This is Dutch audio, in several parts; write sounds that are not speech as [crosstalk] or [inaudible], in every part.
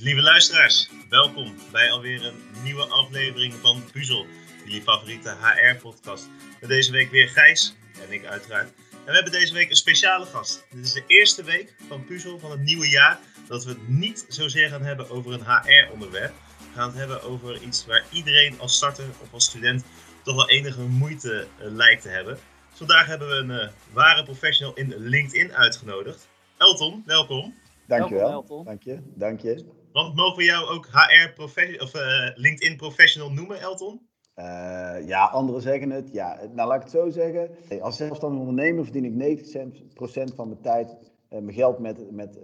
lieve luisteraars, welkom bij alweer een nieuwe aflevering van Puzzel, jullie favoriete HR-podcast. Met deze week weer Gijs en ik uiteraard. En we hebben deze week een speciale gast. Dit is de eerste week van Puzzel van het nieuwe jaar dat we het niet zozeer gaan hebben over een HR-onderwerp. We gaan het hebben over iets waar iedereen als starter of als student toch wel enige moeite uh, lijkt te hebben. Dus vandaag hebben we een uh, ware professional in LinkedIn uitgenodigd. Elton, welkom. Dankjewel. Dank je. Dank je. Want mogen we jou ook HR of uh, LinkedIn professional noemen, Elton? Uh, ja, anderen zeggen het. Ja, nou laat ik het zo zeggen. Als zelfstandig ondernemer verdien ik 90% van mijn tijd uh, mijn geld met, met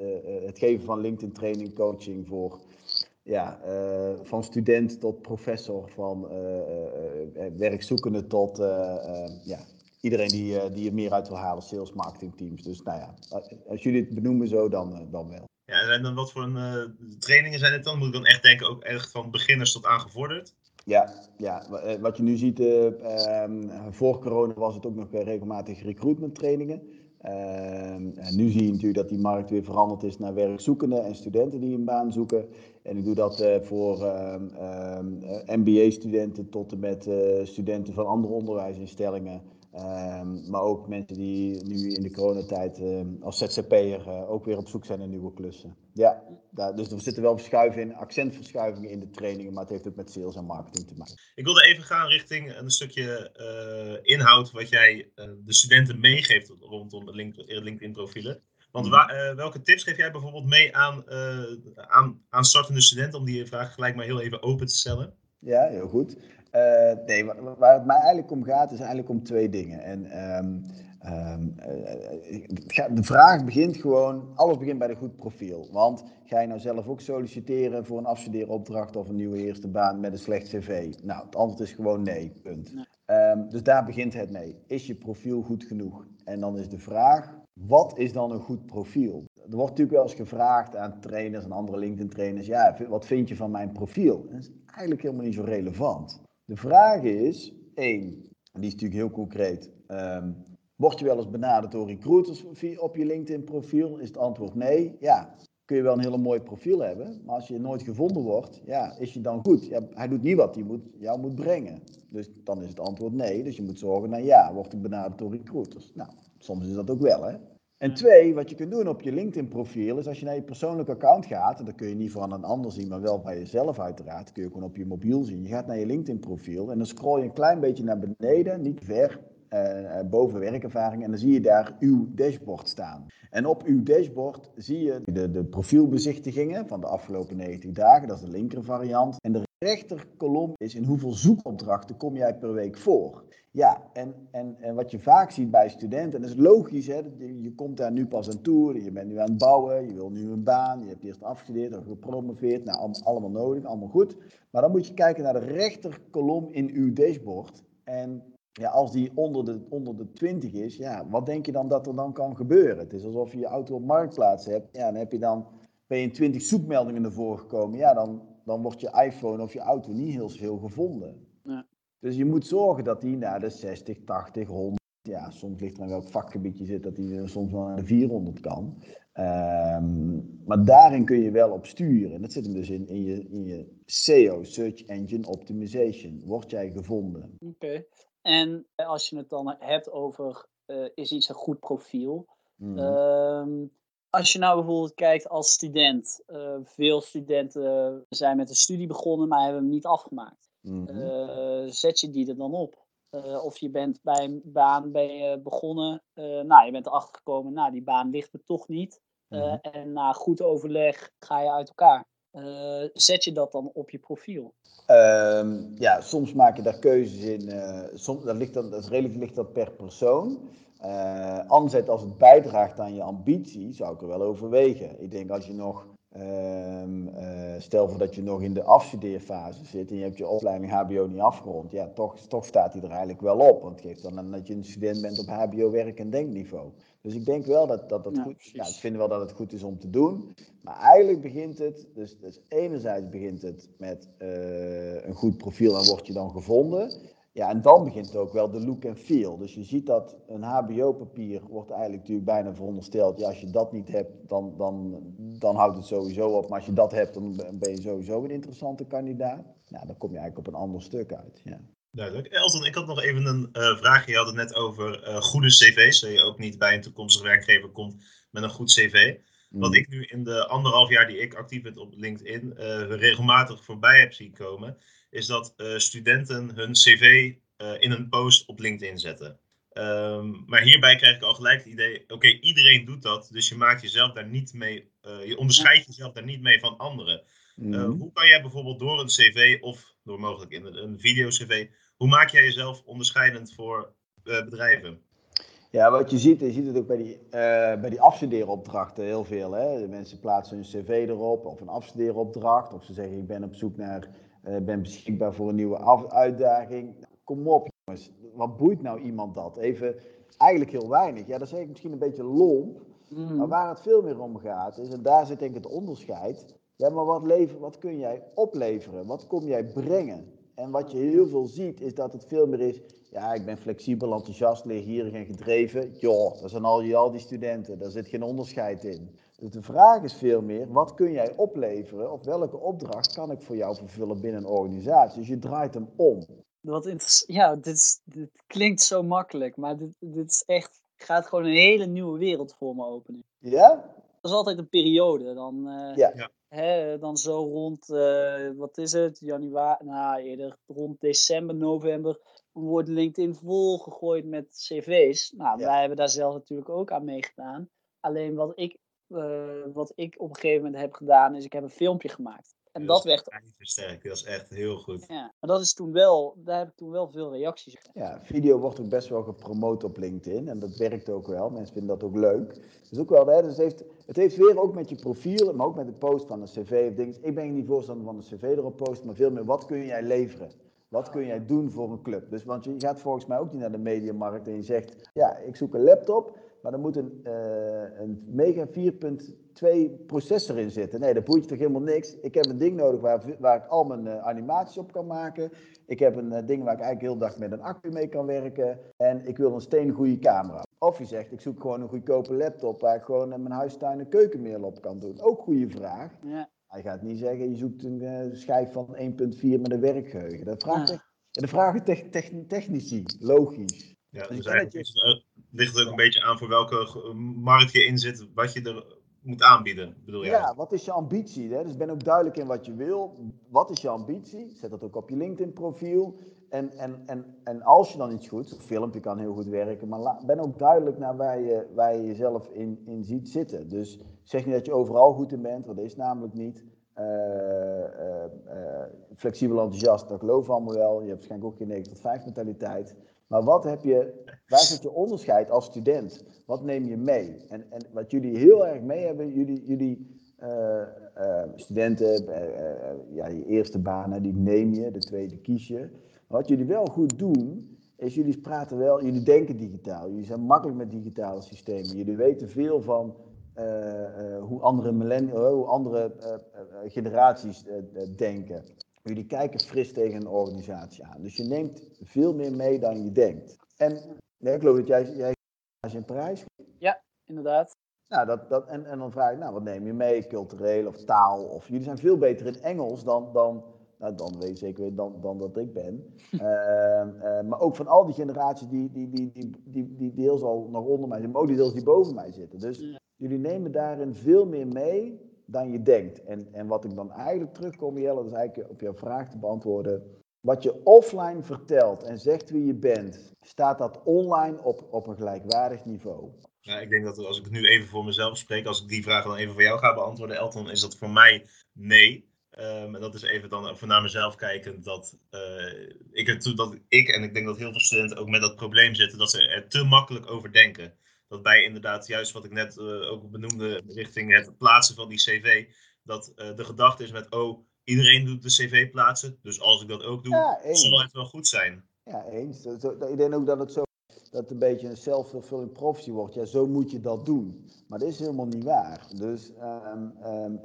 het geven van LinkedIn training, coaching voor ja, van student tot professor, van werkzoekende tot ja, iedereen die, die er meer uit wil halen, sales marketing teams. Dus nou ja, als jullie het benoemen zo, dan, dan wel. Ja, en dan wat voor een, uh, trainingen zijn het dan? Moet ik dan echt denken, ook echt van beginners tot aangevorderd? Ja, ja, wat je nu ziet, uh, um, voor corona was het ook nog regelmatig recruitment trainingen. Uh, en nu zie je natuurlijk dat die markt weer veranderd is naar werkzoekenden en studenten die een baan zoeken. En ik doe dat voor MBA-studenten tot en met studenten van andere onderwijsinstellingen. Um, maar ook mensen die nu in de coronatijd um, als ZZP'er uh, ook weer op zoek zijn naar nieuwe klussen. Ja, daar, dus er zitten wel verschuivingen in, accentverschuivingen in de trainingen, maar het heeft ook met sales en marketing te maken. Ik wilde even gaan richting een stukje uh, inhoud wat jij uh, de studenten meegeeft rondom LinkedIn-profielen. Want wa- welke tips geef jij bijvoorbeeld mee aan, aan, aan startende studenten om die vraag gelijk maar heel even open te stellen? Ja, heel goed. Uh, nee, waar, waar, het mij eigenlijk om gaat, is eigenlijk om twee dingen. En um, um, uh, de vraag begint gewoon, alles begint bij een goed profiel. Want ga je nou zelf ook solliciteren voor een afstudeeropdracht of een nieuwe eerste baan met een slecht cv? Nou, het antwoord is gewoon nee, punt. Nee. Um, dus daar begint het mee. Is je profiel goed genoeg? En dan is de vraag, wat is dan een goed profiel? Er wordt natuurlijk wel eens gevraagd aan trainers en andere LinkedIn-trainers, ja, wat vind je van mijn profiel? Dat is eigenlijk helemaal niet zo relevant. De vraag is, één, en die is natuurlijk heel concreet. Um, word je wel eens benaderd door recruiters op je LinkedIn-profiel? Is het antwoord nee? Ja, kun je wel een hele mooi profiel hebben, maar als je nooit gevonden wordt, ja, is je dan goed? Hij doet niet wat hij moet, jou moet brengen. Dus dan is het antwoord nee. Dus je moet zorgen naar ja, word ik benaderd door recruiters? Nou, soms is dat ook wel, hè? En twee, wat je kunt doen op je LinkedIn-profiel is als je naar je persoonlijke account gaat, en dat kun je niet van een ander zien, maar wel bij jezelf uiteraard, kun je gewoon op je mobiel zien. Je gaat naar je LinkedIn-profiel en dan scroll je een klein beetje naar beneden, niet ver, uh, boven werkervaring, en dan zie je daar uw dashboard staan. En op uw dashboard zie je de, de profielbezichtigingen van de afgelopen 90 dagen, dat is de linker variant. En de rechterkolom is in hoeveel zoekopdrachten kom jij per week voor. Ja, en, en, en wat je vaak ziet bij studenten, en dat is logisch, hè, je komt daar nu pas aan toe, je bent nu aan het bouwen, je wil nu een baan, je hebt eerst afgestudeerd of gepromoveerd, nou allemaal nodig, allemaal goed. Maar dan moet je kijken naar de rechterkolom in uw dashboard. En ja, als die onder de, onder de 20 is, ja, wat denk je dan dat er dan kan gebeuren? Het is alsof je je auto op marktplaats hebt, ja, dan heb je dan, ben je in 20 zoekmeldingen ervoor gekomen, ja, dan, dan wordt je iPhone of je auto niet heel veel gevonden. Dus je moet zorgen dat die naar de 60, 80, 100, ja, soms ligt er aan welk vakgebied je zit, dat die soms wel naar de 400 kan. Um, maar daarin kun je wel op sturen. Dat zit hem dus in, in, je, in je SEO, Search Engine Optimization. Word jij gevonden? Oké. Okay. En als je het dan hebt over, uh, is iets een goed profiel? Mm. Um, als je nou bijvoorbeeld kijkt als student, uh, veel studenten zijn met een studie begonnen, maar hebben hem niet afgemaakt. Mm -hmm. uh, zet je die er dan op? Uh, of je bent bij een baan ben je begonnen, nou je bent erachter gekomen, nou die baan ligt me toch niet. Mm -hmm. En na goed overleg ga je uit elkaar. zet je dat dan op je profiel? Um, ja, soms maak je daar keuzes in. soms, dat, ligt dan, dat is redelijk ligt dat per persoon. Uh, anderzijds, als het bijdraagt aan je ambitie, zou ik er wel overwegen. Ik denk als je nog, um, uh, stel voor dat je nog in de afstudeerfase zit en je hebt je opleiding HBO niet afgerond, ja, toch, toch staat hij er eigenlijk wel op. Want het geeft dan aan dat je een student bent op HBO werk- en denkniveau. Dus ik denk wel dat dat, dat ja, goed is. Ja, ik vind wel dat het goed is om te doen. Maar eigenlijk begint het, dus, dus enerzijds begint het met uh, een goed profiel en word je dan gevonden. Ja, en dan begint ook wel de look en feel. Dus je ziet dat een HBO-papier wordt eigenlijk natuurlijk bijna verondersteld. Ja, als je dat niet hebt, dan, dan, dan houdt het sowieso op. Maar als je dat hebt, dan ben je sowieso een interessante kandidaat. Nou, dan kom je eigenlijk op een ander stuk uit. Ja. Duidelijk. Elton, ik had nog even een uh, vraagje. Je had het net over uh, goede cv's. Dat je ook niet bij een toekomstige werkgever komt met een goed cv. Mm. Wat ik nu in de anderhalf jaar die ik actief ben op LinkedIn uh, regelmatig voorbij heb zien komen, is dat studenten hun cv in een post op LinkedIn zetten. Um, maar hierbij krijg ik al gelijk het idee, oké, iedereen doet dat, dus je maakt jezelf daar niet mee, je onderscheidt jezelf daar niet mee van anderen. Mm. hoe kan jij bijvoorbeeld door een cv of door mogelijk in een video-cv hoe maak jij jezelf onderscheidend voor bedrijven? Ja, wat je ziet, je ziet het ook bij die, uh, bij die afstudeeropdrachten heel veel. Hè? De mensen plaatsen hun cv erop of een afstudeeropdracht. Of ze zeggen ik ben op zoek naar, ben beschikbaar voor een nieuwe uitdaging. Kom op jongens, wat boeit nou iemand dat? Even, eigenlijk heel weinig. Ja, dat zeg ik misschien een beetje lomp. Mm. Maar waar het veel meer om gaat is, en daar zit denk ik het onderscheid. Ja, maar wat, leven, wat kun jij opleveren? Wat kom jij brengen? En wat je heel veel ziet, is dat het veel meer is. Ja, ik ben flexibel, enthousiast, leergierig en gedreven. Joh, dat zijn al al die studenten. Daar zit geen onderscheid in. Dus de vraag is veel meer: wat kun jij opleveren? Of welke opdracht kan ik voor jou vervullen binnen een organisatie? Dus je draait hem om. Wat ja, dit, is, dit klinkt zo makkelijk, maar dit, dit is echt, gaat gewoon een hele nieuwe wereld voor me openen. Ja? Dat is altijd een periode. Dan, uh, ja hè, dan zo rond, uh, wat is het, januari, nou eerder rond december, november, wordt LinkedIn volgegooid met cv's. Nou, wij hebben daar zelf natuurlijk ook aan meegedaan. Alleen wat ik, uh, wat ik op een gegeven moment heb gedaan, is ik heb een filmpje gemaakt. En dat, dat werd. Versterkt, dat is echt heel goed. Ja, maar dat is toen wel, daar heb ik toen wel veel reacties gekregen. Ja, video wordt ook best wel gepromoot op LinkedIn. En dat werkt ook wel. Mensen vinden dat ook leuk. Dus ook wel, hè, dus het, heeft, het heeft weer ook met je profiel, maar ook met de post van een cv of dingen. Ik ben niet voorstander van een cv erop posten, maar veel meer wat kun jij leveren? Wat kun jij doen voor een club? Dus, want je gaat volgens mij ook niet naar de mediamarkt en je zegt, ja, ik zoek een laptop, maar er moet een, uh, een Mega 4.2 processor in zitten. Nee, dat boeit je toch helemaal niks. Ik heb een ding nodig waar, waar ik al mijn uh, animaties op kan maken. Ik heb een uh, ding waar ik eigenlijk heel dag met een accu mee kan werken. En ik wil een steengoede camera. Of je zegt, ik zoek gewoon een goedkope laptop waar ik gewoon in mijn huistuin een keukenmeel op kan doen. Ook goede vraag. Ja. Hij gaat niet zeggen, je zoekt een schijf van 1.4 met een werkgeheugen. Dat vraagt, ja. de vragen technici, logisch. Ja, dus eigenlijk ligt ook een beetje aan voor welke markt je in zit, wat je er moet aanbieden, bedoel je? Ja, wat is je ambitie? Hè? Dus ben ook duidelijk in wat je wil. Wat is je ambitie? Zet dat ook op je LinkedIn-profiel. En, en, en, en als je dan iets goed, een filmpje kan heel goed werken, maar ben ook duidelijk naar waar je, waar je jezelf in, in ziet zitten. Dus zeg niet dat je overal goed in bent, want dat is namelijk niet. Uh, uh, uh, flexibel enthousiast, dat geloven allemaal wel. Je hebt waarschijnlijk ook geen 9 tot 5 mentaliteit. Maar wat heb je, waar zit je onderscheid als student? Wat neem je mee? En, en wat jullie heel erg mee hebben, jullie, jullie uh, uh, studenten, uh, ja, je eerste banen, die neem je, de tweede kies je. wat jullie wel goed doen, is jullie praten wel, jullie denken digitaal. Jullie zijn makkelijk met digitale systemen. Jullie weten veel van hoe andere, hoe andere generaties denken. Jullie kijken fris tegen een organisatie aan. Dus je neemt veel meer mee dan je denkt. En nee, ik geloof dat jij, jij in Parijs. Ja, inderdaad. Nou, dat, dat, en, en dan vraag ik, nou, wat neem je mee? Cultureel of taal? Of jullie zijn veel beter in Engels dan, dan, nou, dan weet je zeker dan, dan dat ik ben. uh, [laughs] uh, maar ook van al die generaties die, die, die, die, die, die deels al nog onder mij zitten, maar ook die deels die boven mij zitten. Dus jullie nemen daarin veel meer mee dan je denkt. En, en wat ik dan eigenlijk terugkom, Jelle, dat is eigenlijk op jouw vraag te beantwoorden. Wat je offline vertelt en zegt wie je bent, staat dat online op, op een gelijkwaardig niveau? Ja, ik denk dat als ik nu even voor mezelf spreek, als ik die vraag dan even voor jou ga beantwoorden, Elton, is dat voor mij nee. Um, en dat is even dan even naar mezelf kijken dat, uh, ik dat ik en ik denk dat heel veel studenten ook met dat probleem zitten, dat ze er te makkelijk over denken dat bij inderdaad juist wat ik net uh, ook benoemde richting het plaatsen van die cv, dat uh, de gedachte is met, oh, iedereen doet de cv plaatsen, dus als ik dat ook doe, ja, zal het wel goed zijn. Ja, eens. Ik denk ook dat het zo dat het een beetje een self-fulfilling prophecy wordt. Ja, zo moet je dat doen. Maar dat is helemaal niet waar. Dus, um, um,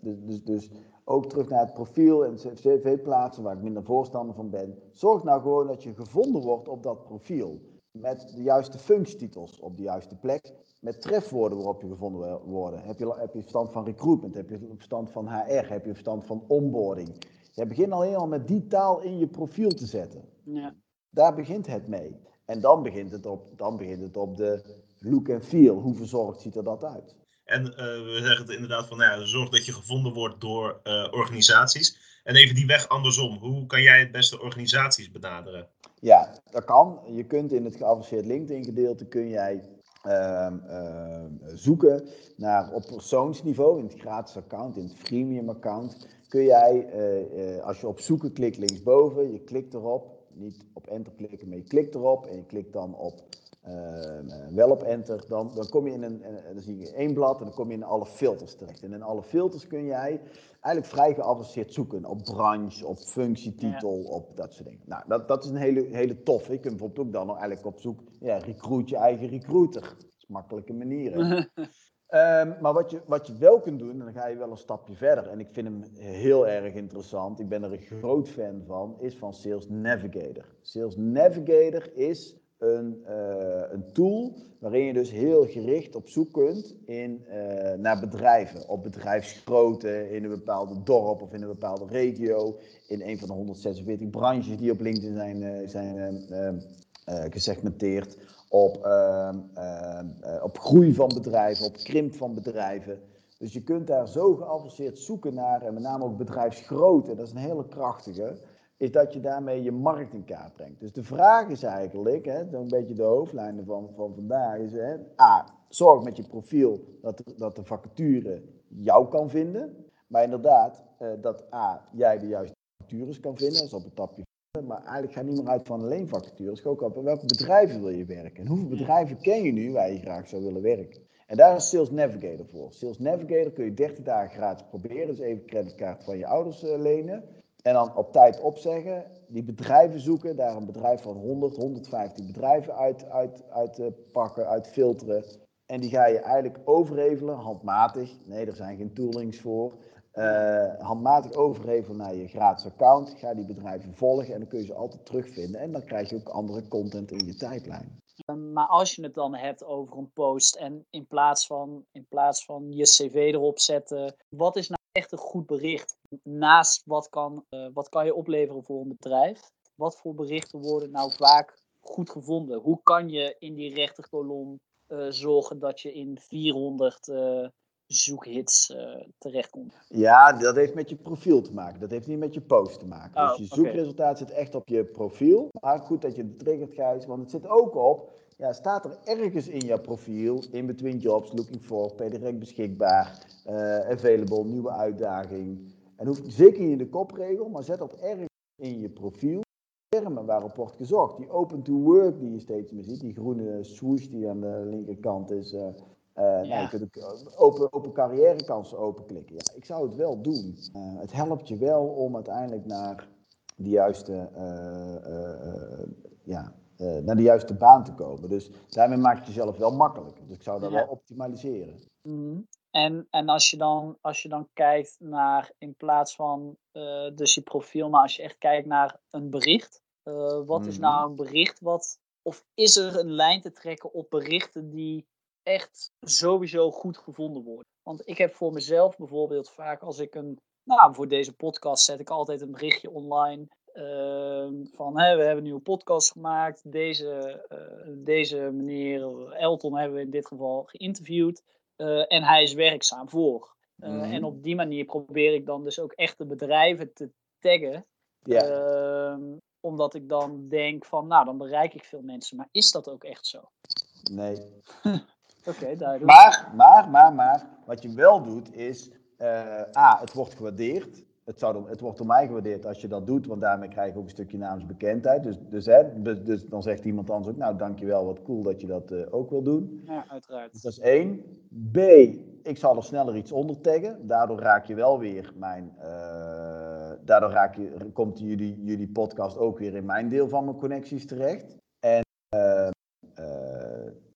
dus, dus, dus ook terug naar het profiel en cv plaatsen, waar ik minder voorstander van ben. Zorg nou gewoon dat je gevonden wordt op dat profiel. Met de juiste functietitels op de juiste plek. Met trefwoorden waarop je gevonden wordt. Heb je, heb je verstand van recruitment? Heb je verstand van HR? Heb je verstand van onboarding? Je begint al helemaal met die taal in je profiel te zetten. Ja. Daar begint het mee. En dan begint het op, dan begint het op de look en feel. Hoe verzorgd ziet er dat uit? En uh, we zeggen het inderdaad van, nou ja, zorg dat je gevonden wordt door uh, organisaties. En even die weg andersom. Hoe kan jij het beste organisaties benaderen? Ja, dat kan. Je kunt in het geavanceerd LinkedIn gedeelte kun jij uh, zoeken naar op persoonsniveau, in het gratis account, in het freemium account, kun jij, als je op zoeken klikt linksboven, je klikt erop, niet op enter klikken, maar je klikt erop en je klikt dan op Ehm, eh, wel op enter, dan, dan kom je in een, dan zie je één blad en dan kom je in alle filters terecht. En in alle filters kun jij eigenlijk vrij geavanceerd zoeken op branche, op functietitel, op dat soort dingen. Nou, dat, dat is een hele, hele tof. Je kunt bijvoorbeeld ook dan eigenlijk op zoek, ja, recruit je eigen recruiter. Dat is makkelijke manieren. [laughs] Um, maar wat je, wat je wel kunt doen, en dan ga je wel een stapje verder, en ik vind hem heel erg interessant, ik ben er een groot fan van, is van Sales Navigator. Sales Navigator is een, uh, een tool waarin je dus heel gericht op zoek kunt in, uh, naar bedrijven. Op bedrijfsgrootte in een bepaalde dorp of in een bepaalde regio. In een van de 146 branches die op LinkedIn zijn, uh, zijn gesegmenteerd. Op, ehm, ehm, op groei van bedrijven, op krimp van bedrijven. Dus je kunt daar zo geavanceerd zoeken naar, en met name ook bedrijfsgrootte. Dat is een hele krachtige is dat je daarmee je markt in kaart brengt. Dus de vraag is eigenlijk, hè, een beetje de hoofdlijnen van, van vandaag, is hè, A, zorg met je profiel dat de, dat de vacature jou kan vinden. Maar inderdaad, eh, dat A, jij de juiste vacatures kan vinden, dat is op het tapje. Maar eigenlijk gaat niet meer uit van alleen vacatures, ook op welke bedrijven wil je werken. En hoeveel bedrijven ken je nu waar je graag zou willen werken. En daar is Sales Navigator voor. Sales Navigator kun je 30 dagen gratis proberen. Dus even creditcard van je ouders uh, lenen. En dan op tijd opzeggen, die bedrijven zoeken, daar een bedrijf van 100, 150 bedrijven uit, uit, uit uh, pakken, uit filteren. En die ga je eigenlijk overhevelen, handmatig. Nee, er zijn geen toolings voor. Uh, handmatig overhevelen naar je gratis account. Ga die bedrijven volgen en dan kun je ze altijd terugvinden. En dan krijg je ook andere content in je tijdlijn. Ehm, maar als je het dan hebt over een post en in plaats van, in plaats van je cv erop zetten, wat is nou echt een goed bericht? Naast wat kan, uh, wat kan je opleveren voor een bedrijf, wat voor berichten worden nou vaak goed gevonden? Hoe kan je in die rechterkolom uh, zorgen dat je in 400 uh, eh, zoekhits terechtkomt? Ja, dat heeft met je profiel te maken. Dat heeft niet met je post te maken. Oh, dus je zoekresultaat zit echt op je profiel. Maar goed dat je het triggert, Gijs, want het zit ook op ja, staat er ergens in jouw profiel, in between jobs, looking for, per direct beschikbaar, uh, available, nieuwe uitdaging. En hoeft zeker in de kopregel, maar zet op ergens in je profiel termen waarop wordt gezocht. Die open to work die je steeds meer ziet, die groene swoosh die aan de linkerkant is. Uh, uh, nou, je kunt ook open, open carrièrekansen openklikken. Ja, ik zou het wel doen. Het helpt je wel om uiteindelijk naar de juiste ja, uh, naar de juiste baan te komen. Dus daarmee maak je jezelf wel makkelijker. Dus ik zou dat wel optimaliseren. Mm En, en als, je dan, als je dan kijkt naar, in plaats van uh, dus je profiel, maar als je echt kijkt naar een bericht. Uh, wat mm is mhm. nou een bericht wat, of is er een lijn te trekken op berichten die echt sowieso goed gevonden worden? Want ik heb voor mezelf bijvoorbeeld vaak als ik een, nou voor deze podcast zet ik altijd een berichtje online Ehm, van hè, we hebben een nieuwe podcast gemaakt. Deze, uh, deze meneer Elton hebben we in dit geval geïnterviewd. Uh, en hij is werkzaam voor. Mm En op die manier probeer ik dan dus ook echte bedrijven te taggen. Yeah. omdat ik dan denk van, nou, dan bereik ik veel mensen. Maar is dat ook echt zo? Nee. [laughs] Oké, duidelijk. Maar, maar, maar, maar, wat je wel doet is, A, het wordt gewaardeerd het, zou, het wordt door mij gewaardeerd als je dat doet, want daarmee krijg je ook een stukje naamsbekendheid. Dus, dus, hè, dus, dan zegt iemand anders ook, nou dankjewel, wat cool dat je dat uh, ook wil doen. Ja, uiteraard. Dus dat is één. B, ik zal er sneller iets onder taggen. Daardoor raak je wel weer mijn, uh, daardoor raak je, komt jullie, jullie podcast ook weer in mijn deel van mijn connecties terecht. En uh,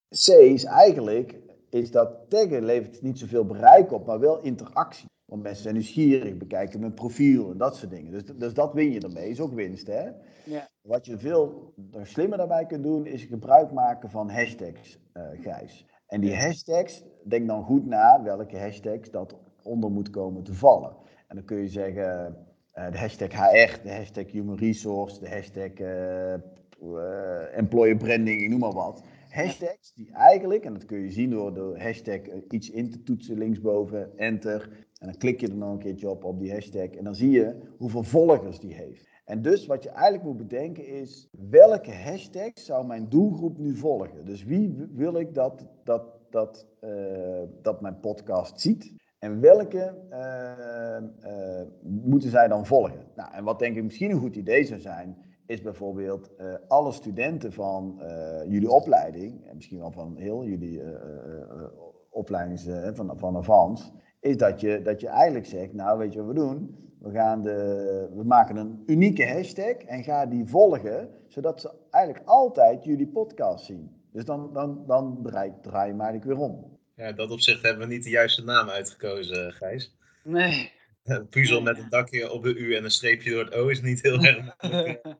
C is eigenlijk, is dat taggen levert niet zoveel bereik op, maar wel interactie. Want mensen zijn nieuwsgierig, bekijken mijn profiel en dat soort dingen. Dus, dus dat win je ermee, is ook winst. Hè? Ja. Wat je veel slimmer daarbij kunt doen, is gebruik maken van hashtags, uh, Gijs. En die hashtags, denk dan goed na welke hashtags dat onder moet komen te vallen. En dan kun je zeggen uh, de hashtag HR, de hashtag Human Resource, de hashtag uh, Employer Branding, ik noem maar wat. Hashtags die eigenlijk, en dat kun je zien door de hashtag iets in te toetsen linksboven, enter. En dan klik je er nog een keertje op, op die hashtag. En dan zie je hoeveel volgers die heeft. En dus wat je eigenlijk moet bedenken is, welke hashtag zou mijn doelgroep nu volgen? Dus wie wil ik dat, dat, dat, uh, dat mijn podcast ziet? En welke uh, moeten zij dan volgen? Nou, en wat denk ik misschien een goed idee zou zijn, is bijvoorbeeld alle studenten van jullie opleiding, en misschien wel van heel jullie opleidings van, van Avans, is dat je, dat je eigenlijk zegt, nou weet je wat we doen? We, gaan de, we maken een unieke hashtag en ga die volgen, zodat ze eigenlijk altijd jullie podcast zien. Dus dan, dan, dan draai, draai je maar weer om. Ja, dat opzicht hebben we niet de juiste naam uitgekozen, Gijs. Nee. Een puzzel met een dakje op de U en een streepje door het O is niet heel erg [laughs]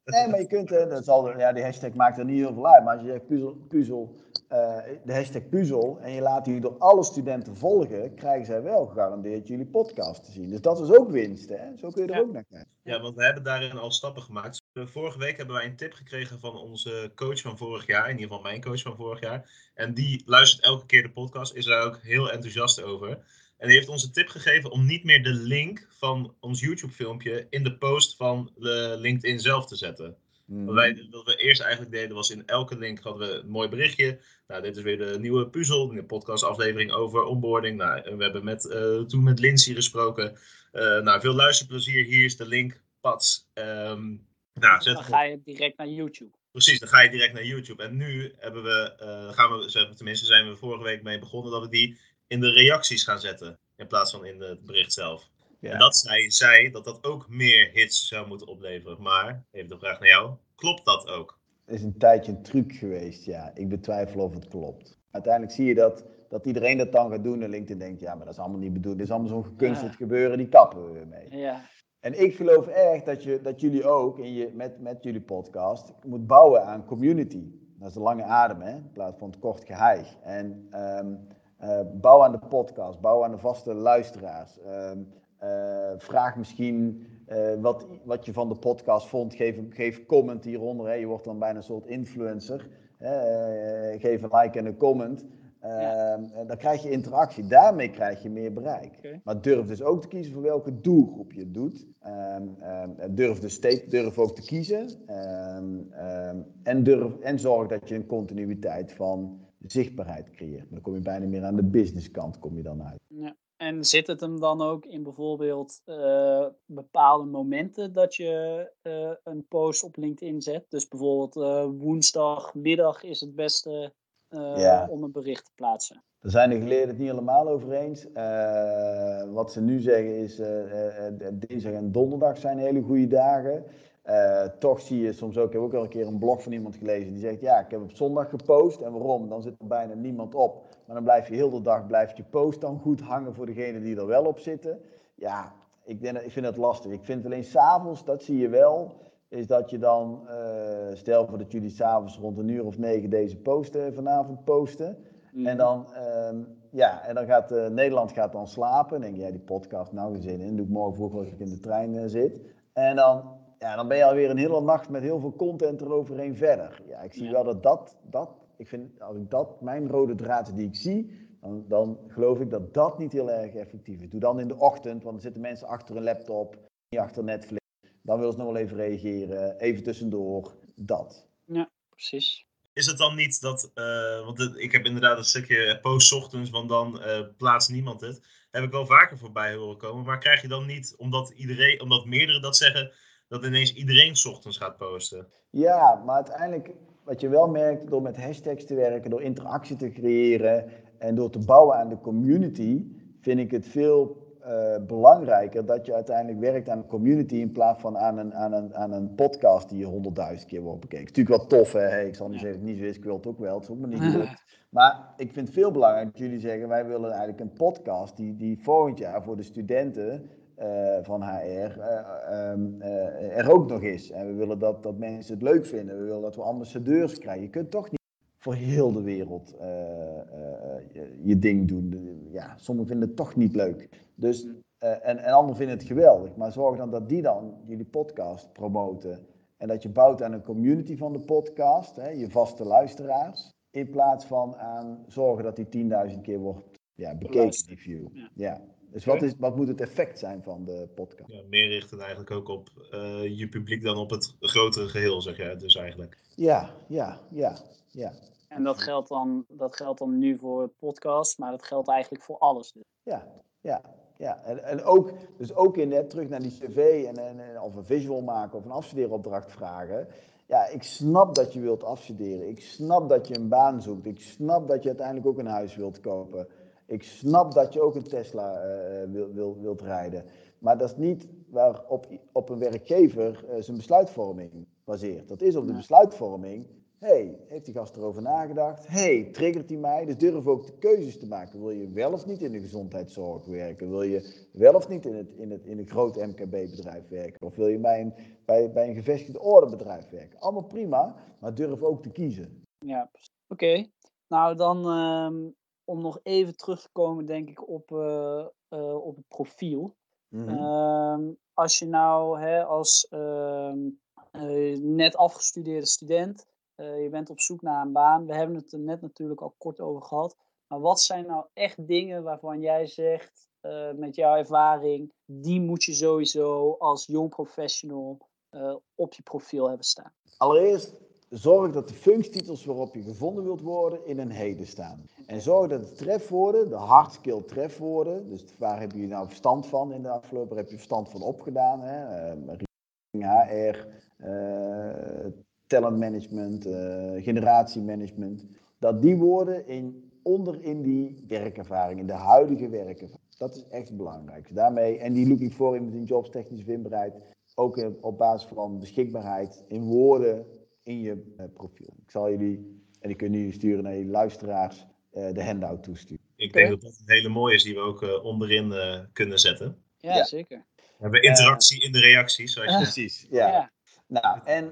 Nee, maar je kunt, dat zal, ja, die hashtag maakt er niet heel veel uit. Maar als je zegt puzzel, puzzel uh, de hashtag puzzel en je laat die door alle studenten volgen, krijgen zij wel gegarandeerd jullie podcast te zien. Dus dat is ook winst, hè? Zo kun je er Ja. ook naar kijken. Ja, want we hebben daarin al stappen gemaakt. Vorige week hebben wij een tip gekregen van onze coach van vorig jaar, in ieder geval mijn coach van vorig jaar. En die luistert elke keer de podcast, is daar ook heel enthousiast over. En die heeft ons een tip gegeven om niet meer de link van ons YouTube-filmpje in de post van de LinkedIn zelf te zetten. Hmm. Wat, wij, wat we eerst eigenlijk deden was in elke link hadden we een mooi berichtje. Nou, dit is weer de nieuwe puzzel, een podcastaflevering over onboarding. Nou, we hebben met, eh, toen met Lindsay gesproken. Eh, nou, veel luisterplezier. Hier is de link. Pats. Ehm, nou, zet Dan ga je direct naar YouTube. Precies, dan ga je direct naar YouTube. En nu hebben we, eh, gaan we, zeg maar, tenminste zijn we vorige week mee begonnen, dat we die in de reacties gaan zetten. In plaats van in het bericht zelf. Ja. En dat zei zij dat dat ook meer hits zou moeten opleveren. Maar, even de vraag naar jou, klopt dat ook? Het is een tijdje een truc geweest, ja. Ik betwijfel of het klopt. Uiteindelijk zie je dat, dat iedereen dat dan gaat doen en LinkedIn denkt, ja, maar dat is allemaal niet bedoeld. Dit is allemaal zo'n gekunsteld Ja. gebeuren, die kappen we weer mee. Ja. En ik geloof echt dat, je, dat jullie ook in je, met, met jullie podcast moet bouwen aan community. Dat is de lange adem, hè, in plaats van het kort geheig. En ehm eh, bouw aan de podcast, bouw aan de vaste luisteraars. Ehm, eh, vraag misschien eh, wat, wat je van de podcast vond. Geef, geef comment hieronder. Hè. Je wordt dan bijna een soort influencer. Eh, geef een like en een comment. Ehm, dan krijg je interactie. Daarmee krijg je meer bereik. Maar durf dus ook te kiezen voor welke doelgroep je het doet. Ehm, durf, dus steeds, durf ook te kiezen. En, durf, en zorg dat je een continuïteit van zichtbaarheid creëert. Dan kom je bijna meer aan de businesskant kom je dan uit. Ja. En zit het hem dan ook in bijvoorbeeld eh, bepaalde momenten dat je eh, een post op LinkedIn zet? Dus bijvoorbeeld eh, woensdagmiddag is het beste Ja. om een bericht te plaatsen. Daar zijn de geleerden het niet helemaal over eens. Wat ze nu zeggen is, dinsdag en donderdag zijn hele goede dagen. Eh, toch zie je soms ook, ik heb ook al een keer een blog van iemand gelezen die zegt, ja, ik heb op zondag gepost. En waarom? Dan zit er bijna niemand op. Maar dan blijf je heel de dag, blijft je post dan goed hangen voor degenen die er wel op zitten. Ja, ik, denk, dat- ik vind het lastig. Ik vind alleen s'avonds, dat zie je wel, is dat je dan, eh, stel voor dat jullie s'avonds rond een uur of negen deze posten vanavond posten. Mhm. En dan, ehm, ja, en dan gaat eh, Nederland gaat dan slapen. Dan denk je, ja, die podcast, nou geen zin in. Doe ik morgen vroeg als ik in de trein eh, zit. En dan, ja, dan ben je alweer een hele nacht met heel veel content eroverheen verder. Ja, ik zie Ja. wel dat dat, dat, ik vind, als ik dat, mijn rode draad die ik zie, dan, dan geloof ik dat dat niet heel erg effectief is. Doe dan in de ochtend, want dan zitten mensen achter een laptop, niet achter Netflix. Dan willen ze nog wel even reageren, even tussendoor, dat. Precies. Is het dan niet dat, eh, want het- ik heb inderdaad een stukje post 's ochtends, want dan eh, plaatst niemand het. Heb ik wel vaker voorbij horen komen. Maar krijg je dan niet, omdat, iedereen, omdat meerdere dat zeggen, dat ineens iedereen 's ochtends gaat posten? Ja, maar uiteindelijk, wat je wel merkt door met hashtags te werken, door interactie te creëren en door te bouwen aan de community, vind ik het veel, eh, belangrijker dat je uiteindelijk werkt aan een community in plaats van aan een, aan een, aan een podcast die je honderdduizend keer wordt bekeken. Natuurlijk wel tof, hè? ik zal niet zeggen dat het niet zo is, ik wil het ook wel, het is ook maar niet [laughs] gelukt. Maar ik vind het veel belangrijker dat jullie zeggen, wij willen eigenlijk een podcast die, die volgend jaar voor de studenten uh, van HR uh, um, uh, er ook nog is. En we willen dat, dat mensen het leuk vinden. We willen dat we ambassadeurs krijgen. Je kunt toch niet voor heel de wereld je, je, ding doen. Ja, sommigen vinden het toch niet leuk. Dus, en, en anderen vinden het geweldig. Maar zorg dan dat die dan jullie podcast promoten. En dat je bouwt aan een community van de podcast, hè, je vaste luisteraars. In plaats van aan zorgen dat die 10.000 keer wordt ja, bekeken, die view. Ja. ja. Dus wat, is, wat moet het effect zijn van de podcast? Ja, meer richten eigenlijk ook op uh, je publiek dan op het grotere geheel, zeg jij dus eigenlijk. Ja, ja, ja, ja. En dat geldt dan, dat geldt dan nu voor podcast, maar dat geldt eigenlijk voor alles. Dus. Ja, ja, ja. En, en ook, dus ook in net terug naar die cv en, en, of een visual maken of een afstudeeropdracht vragen. Ja, ik snap dat je wilt afstuderen. Ik snap dat je een baan zoekt. Ik snap dat je uiteindelijk ook een huis wilt kopen. Ik snap dat je ook een Tesla uh, wil, wil, wilt rijden. Maar dat is niet waarop op een werkgever uh, zijn besluitvorming baseert. Dat is op de besluitvorming. hey, heeft die gast erover nagedacht? hey, triggert hij mij? Dus durf ook de keuzes te maken. Wil je wel of niet in de gezondheidszorg werken? Wil je wel of niet in het, in het, in een groot MKB-bedrijf werken? Of wil je bij een, bij, bij een gevestigd ordebedrijf werken? Allemaal prima, maar durf ook te kiezen. Ja, oké. Nou, dan uh, om nog even terug te komen, denk ik, op, uh, uh, op het profiel. Mm -hmm. als je nou hè, als uh, net afgestudeerde student, je bent op zoek naar een baan. We hebben het er net natuurlijk al kort over gehad. Maar wat zijn nou echt dingen waarvan jij zegt, met jouw ervaring, die moet je sowieso als jong professional op je profiel hebben staan? Allereerst zorg dat de functietitels waarop je gevonden wilt worden in een heden staan. En zorg dat de trefwoorden, de hardskill trefwoorden, dus waar heb je nou verstand van in de afgelopen, waar heb je verstand van opgedaan? Hè? HR, uh, talentmanagement, uh, generatiemanagement. Dat die woorden in, onder in die werkervaring, in de huidige werkervaring. Dat is echt belangrijk. Daarmee, en die looking voor in jobs, technische vindbaarheid, ook op basis van beschikbaarheid in woorden in je uh, profiel. Ik zal jullie, en ik kun jullie sturen naar je luisteraars, uh, de handout toesturen. Ik denk dat dat een hele mooie is die we ook uh, onderin kunnen zetten. Ja, ja, zeker. We hebben interactie in de reacties. Zoals je Precies, ja. ja. Nou, en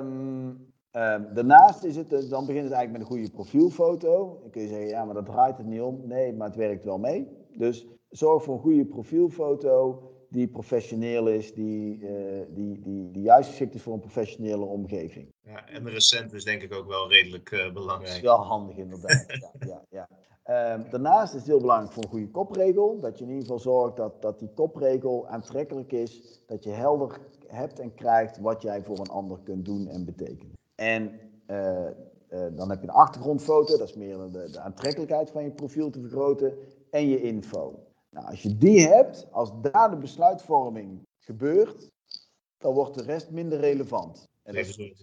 um, um, daarnaast is het, dan begint het eigenlijk met een goede profielfoto. Dan kun je zeggen, ja, maar dat draait het niet om. Nee, maar het werkt wel mee. Dus zorg voor een goede profielfoto die professioneel is, die, uh, die, die, die juist geschikt is voor een professionele omgeving. Ja, en de recent is denk ik ook wel redelijk uh, belangrijk. Dat is wel handig inderdaad, [laughs] ja, ja, ja. Um, daarnaast is het heel belangrijk voor een goede kopregel, dat je in ieder geval zorgt dat, dat die kopregel aantrekkelijk is, dat je helder hebt en krijgt wat jij voor een ander kunt doen en betekenen. En uh, dan heb je een achtergrondfoto, dat is meer de, de aantrekkelijkheid van je profiel te vergroten, en je info. Nou, als je die hebt, als daar de besluitvorming gebeurt, dan wordt de rest minder relevant. En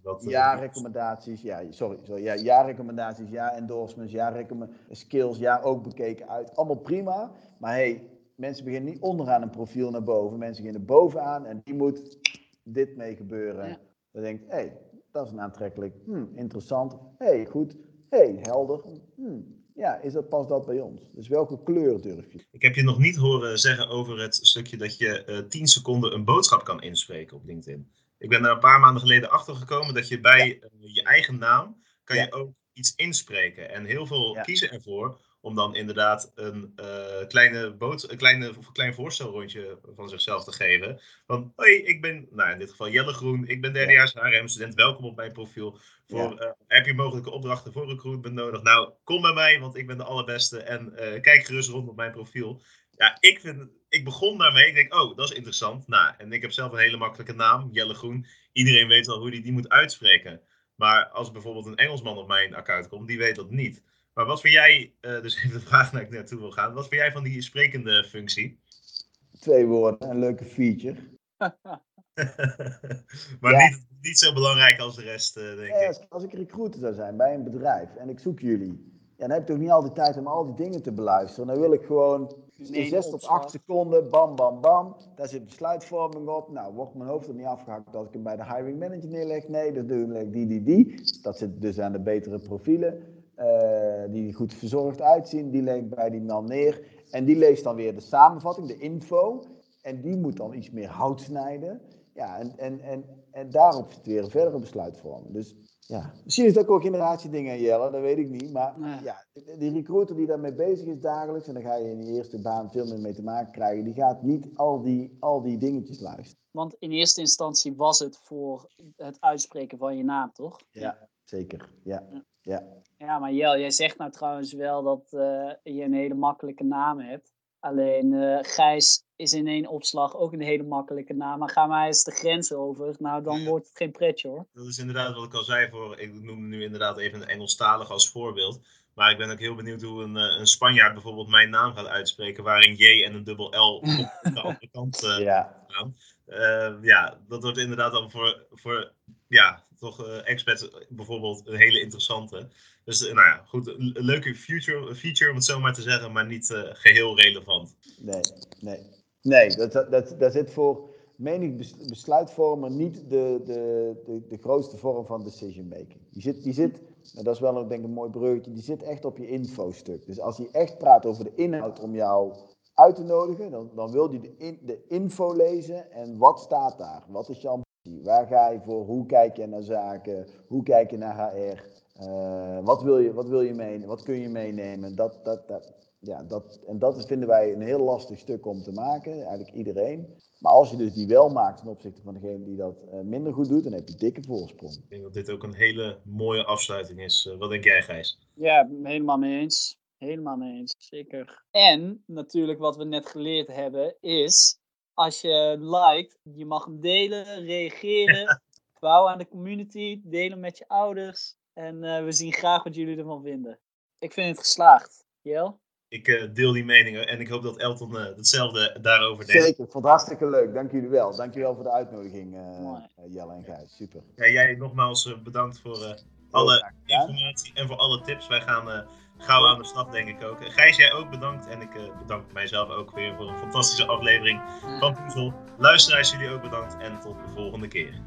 dat ja, recommendaties, ja, sorry, sorry, ja, ja, recommendaties, ja, endorsements, ja, skills, ja, ook bekeken uit. Allemaal prima, maar hey, mensen beginnen niet onderaan een profiel naar boven. Mensen beginnen bovenaan en die moet dit mee gebeuren. Dan denk je, hé, hey, dat is een aantrekkelijk, hmm, interessant, hé, hey, goed, hé, hey, helder, hmm, ja, is dat, past dat bij ons? Dus welke kleur durf je? Ik heb je nog niet horen zeggen over het stukje dat je uh, eh, 10 seconden een boodschap kan inspreken op LinkedIn. Ik ben er een paar maanden geleden achter gekomen dat je bij uh, je eigen naam kan je ook iets inspreken. En heel veel kiezen ervoor om dan inderdaad een, uh, kleine, boot, een kleine, klein voorstelrondje van zichzelf te geven. Van, hoi, ik ben, nou in dit geval Jelle Groen, ik ben derdejaars HRM-student, welkom op mijn profiel. Voor, uh, heb je mogelijke opdrachten voor recruitment nodig? Nou, kom bij mij, want ik ben de allerbeste en uh, kijk gerust rond op mijn profiel. Ja, ik, vind, ik begon daarmee, ik denk, oh, dat is interessant. Nou, en ik heb zelf een hele makkelijke naam, Jelle Groen. Iedereen weet wel hoe die die moet uitspreken. Maar als bijvoorbeeld een Engelsman op mijn account komt, die weet dat niet. Maar wat vind jij, uh, dus even de vraag naar ik naartoe wil gaan, wat vind jij van die sprekende functie? Twee woorden, een leuke feature. [laughs] maar niet, niet zo belangrijk als de rest, uh, denk ik. Als, als ik recruiter zou zijn bij een bedrijf en ik zoek jullie, ja, dan heb ik toch niet al die tijd om al die dingen te beluisteren. Dan wil ik gewoon in 6 tot 8 seconden, bam, bam, bam. Daar zit besluitvorming op. Nou, wordt mijn hoofd er niet afgehakt als ik hem bij de hiring manager neerleg? Nee, dat doe ik die, die, die. Dat zit dus aan de betere profielen. Uh, die goed verzorgd uitzien, die leg ik bij die man neer. En die leest dan weer de samenvatting, de info. En die moet dan iets meer hout snijden. Ja, en, en, en, en daarop zit weer een verdere besluitvorming. Dus ja, misschien is dat ook generatiedingen, Jelle, dat weet ik niet. Maar ja, die recruiter die daarmee bezig is dagelijks, en dan ga je in je eerste baan veel meer mee te maken krijgen, die gaat niet al die, al die dingetjes luisteren. Want in eerste instantie was het voor het uitspreken van je naam, toch? Ja, zeker. Ja. Ja, ja maar Jel, jij zegt nou trouwens wel dat uh, je een hele makkelijke naam hebt. Alleen uh, Gijs is in één opslag ook een hele makkelijke naam. Maar ga maar eens de grens over. Nou, dan wordt het geen pretje hoor. Dat is inderdaad wat ik al zei. Voor, ik noem nu inderdaad even een Engelstalig als voorbeeld. Maar ik ben ook heel benieuwd hoe een, eh, een Spanjaard bijvoorbeeld mijn naam gaat uitspreken. Waar een J en een dubbel L op de [laughs] andere kant uh, ja. Uh, ja, dat wordt inderdaad dan voor, voor ja, toch uh, experts bijvoorbeeld een hele interessante. Dus nou ja, goed, een leuke future, feature om het zo maar te zeggen, maar niet geheel relevant. Nee, nee. Nee, dat, dat, dat zit voor menig besluitvormer niet de, de, de, de grootste vorm van decision making. Die zit, die zit dat is wel denk ik, een mooi breukje, die zit echt op je infostuk. Dus als hij echt praat over de inhoud om jou uit te nodigen, dan, dan wil hij de, in, de info lezen en wat staat daar? Wat is je ambitie? Waar ga je voor? Hoe kijk je naar zaken? Hoe kijk je naar HR? Eh, wat, wil je, wat wil je meenemen? Wat kun je meenemen? Dat, dat, dat, ja, dat, en dat vinden wij een heel lastig stuk om te maken, eigenlijk iedereen. Maar als je dus die wel maakt ten opzichte van degene die dat uh, minder goed doet, dan heb je dikke voorsprong. Ik denk dat dit ook een hele mooie afsluiting is. Uh, wat denk jij, Gijs? Ja, helemaal mee eens. Helemaal mee eens, zeker. En natuurlijk wat we net geleerd hebben is, als je liked, je mag hem delen, reageren, [laughs] bouwen aan de community, delen met je ouders. En uh, we zien graag wat jullie ervan vinden. Ik vind het geslaagd. Jel? Ik uh, deel die meningen en ik hoop dat Elton uh, hetzelfde daarover denkt. Zeker, vond het hartstikke leuk. Dank jullie wel. Dank jullie wel voor de uitnodiging, uh, Jelle en Gijs. Super. Ja, jij nogmaals bedankt voor alle informatie en voor alle tips. Wij gaan gauw aan de slag, denk ik ook. Gijs, jij ook bedankt. En ik bedank mijzelf ook weer voor een fantastische aflevering van Puzzel. Luisteraars, jullie ook bedankt en tot de volgende keer.